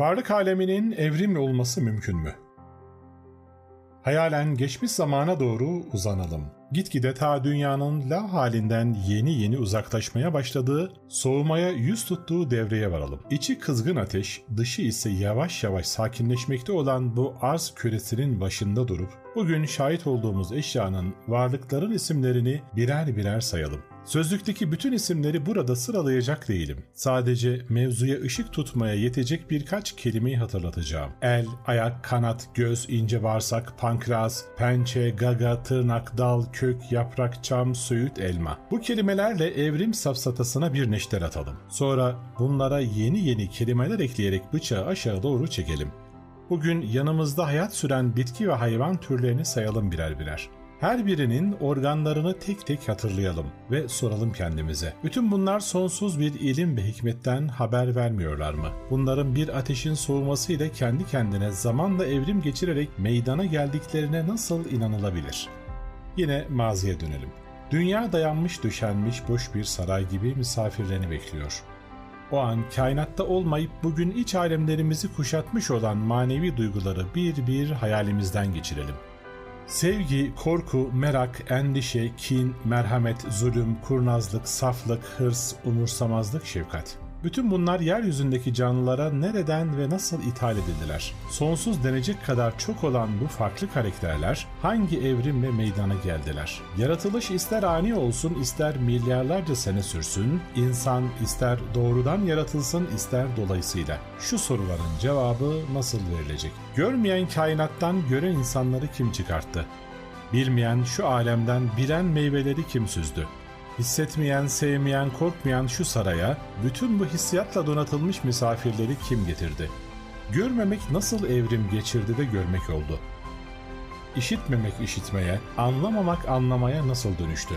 Varlık aleminin evrimli olması mümkün mü? Hayalen geçmiş zamana doğru uzanalım. Gitgide ta dünyanın la halinden yeni yeni uzaklaşmaya başladığı, soğumaya yüz tuttuğu devreye varalım. İçi kızgın ateş, dışı ise yavaş yavaş sakinleşmekte olan bu arz küresinin başında durup, bugün şahit olduğumuz eşyanın, varlıkların isimlerini birer birer sayalım. Sözlükteki bütün isimleri burada sıralayacak değilim. Sadece mevzuya ışık tutmaya yetecek birkaç kelimeyi hatırlatacağım. El, ayak, kanat, göz, ince bağırsak, pankreas, pençe, gaga, tırnak, dal, kök, yaprak, çam, söğüt, elma. Bu kelimelerle evrim safsatasına bir neşter atalım. Sonra bunlara yeni yeni kelimeler ekleyerek bıçağı aşağı doğru çekelim. Bugün yanımızda hayat süren bitki ve hayvan türlerini sayalım birer birer. Her birinin organlarını tek tek hatırlayalım ve soralım kendimize. Bütün bunlar sonsuz bir ilim ve hikmetten haber vermiyorlar mı? Bunların bir ateşin soğumasıyla kendi kendine zamanla evrim geçirerek meydana geldiklerine nasıl inanılabilir? Yine maziye dönelim. Dünya dayanmış döşenmiş boş bir saray gibi misafirlerini bekliyor. O an kainatta olmayıp bugün iç alemlerimizi kuşatmış olan manevi duyguları bir bir hayalimizden geçirelim. Sevgi, korku, merak, endişe, kin, merhamet, zulüm, kurnazlık, saflık, hırs, umursamazlık, şefkat. Bütün bunlar yeryüzündeki canlılara nereden ve nasıl ithal edildiler? Sonsuz denecek kadar çok olan bu farklı karakterler hangi evrimle meydana geldiler? Yaratılış ister ani olsun ister milyarlarca sene sürsün, insan ister doğrudan yaratılsın ister dolayısıyla. Şu soruların cevabı nasıl verilecek? Görmeyen kainattan gören insanları kim çıkarttı? Bilmeyen şu alemden bilen meyveleri kim süzdü? Hissetmeyen, sevmeyen, korkmayan şu saraya bütün bu hissiyatla donatılmış misafirleri kim getirdi? Görmemek nasıl evrim geçirdi de görmek oldu? İşitmemek işitmeye, anlamamak anlamaya nasıl dönüştü?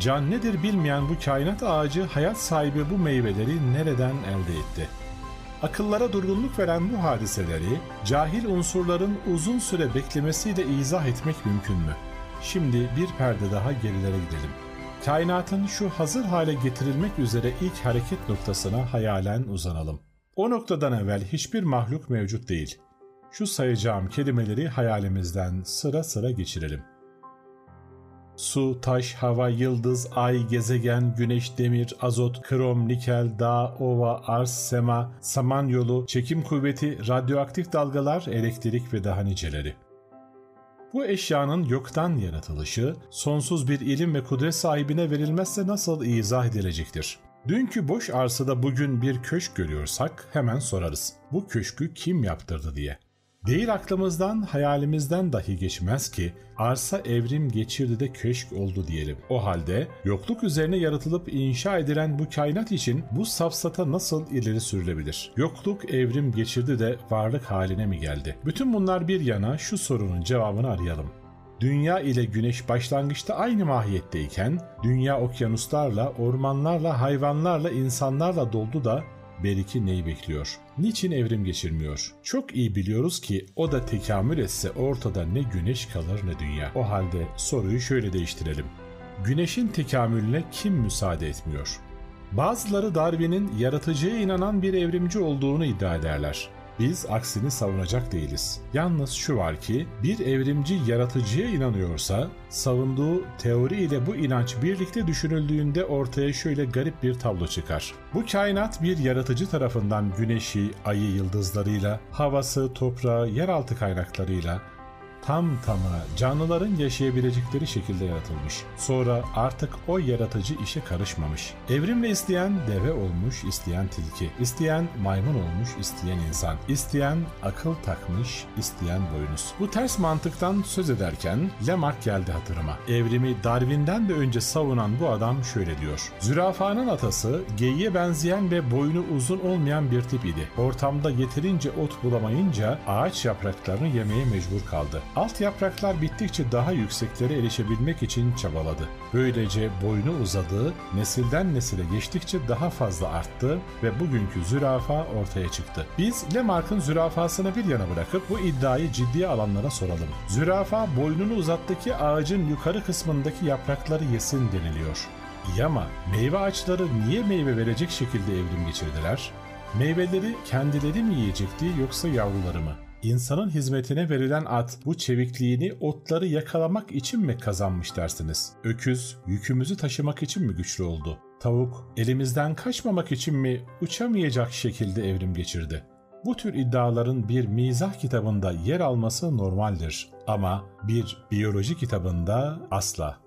Can nedir bilmeyen bu kainat ağacı hayat sahibi bu meyveleri nereden elde etti? Akıllara durgunluk veren bu hadiseleri cahil unsurların uzun süre beklemesiyle izah etmek mümkün mü? Şimdi bir perde daha gerilere gidelim kainatın şu hazır hale getirilmek üzere ilk hareket noktasına hayalen uzanalım. O noktadan evvel hiçbir mahluk mevcut değil. Şu sayacağım kelimeleri hayalimizden sıra sıra geçirelim. Su, taş, hava, yıldız, ay, gezegen, güneş, demir, azot, krom, nikel, dağ, ova, arz, sema, samanyolu, çekim kuvveti, radyoaktif dalgalar, elektrik ve daha niceleri. Bu eşyanın yoktan yaratılışı sonsuz bir ilim ve kudret sahibine verilmezse nasıl izah edilecektir? Dünkü boş arsada bugün bir köşk görüyorsak hemen sorarız. Bu köşkü kim yaptırdı diye. Değil aklımızdan, hayalimizden dahi geçmez ki arsa evrim geçirdi de köşk oldu diyelim. O halde yokluk üzerine yaratılıp inşa edilen bu kainat için bu safsata nasıl ileri sürülebilir? Yokluk evrim geçirdi de varlık haline mi geldi? Bütün bunlar bir yana şu sorunun cevabını arayalım. Dünya ile güneş başlangıçta aynı mahiyetteyken dünya okyanuslarla, ormanlarla, hayvanlarla, insanlarla doldu da Beriki neyi bekliyor? Niçin evrim geçirmiyor? Çok iyi biliyoruz ki o da tekamül etse ortada ne güneş kalır ne dünya. O halde soruyu şöyle değiştirelim. Güneşin tekamülüne kim müsaade etmiyor? Bazıları Darwin'in yaratıcıya inanan bir evrimci olduğunu iddia ederler. Biz aksini savunacak değiliz. Yalnız şu var ki bir evrimci yaratıcıya inanıyorsa savunduğu teori ile bu inanç birlikte düşünüldüğünde ortaya şöyle garip bir tablo çıkar. Bu kainat bir yaratıcı tarafından güneşi, ayı yıldızlarıyla, havası, toprağı, yeraltı kaynaklarıyla, tam tamına canlıların yaşayabilecekleri şekilde yaratılmış. Sonra artık o yaratıcı işe karışmamış. Evrimle isteyen deve olmuş, isteyen tilki, isteyen maymun olmuş, isteyen insan, isteyen akıl takmış, isteyen boynuz. Bu ters mantıktan söz ederken Lamarck geldi hatırıma. Evrimi Darwin'den de önce savunan bu adam şöyle diyor. Zürafanın atası geyiğe benzeyen ve boynu uzun olmayan bir tip idi. Ortamda yeterince ot bulamayınca ağaç yapraklarını yemeye mecbur kaldı. Alt yapraklar bittikçe daha yükseklere erişebilmek için çabaladı. Böylece boynu uzadı, nesilden nesile geçtikçe daha fazla arttı ve bugünkü zürafa ortaya çıktı. Biz Lamarck'ın zürafasını bir yana bırakıp bu iddiayı ciddiye alanlara soralım. Zürafa boynunu uzattığı ağacın yukarı kısmındaki yaprakları yesin deniliyor. İyi ama meyve ağaçları niye meyve verecek şekilde evrim geçirdiler? Meyveleri kendileri mi yiyecekti yoksa yavruları mı? İnsanın hizmetine verilen at bu çevikliğini otları yakalamak için mi kazanmış dersiniz? Öküz yükümüzü taşımak için mi güçlü oldu? Tavuk elimizden kaçmamak için mi uçamayacak şekilde evrim geçirdi? Bu tür iddiaların bir mizah kitabında yer alması normaldir ama bir biyoloji kitabında asla.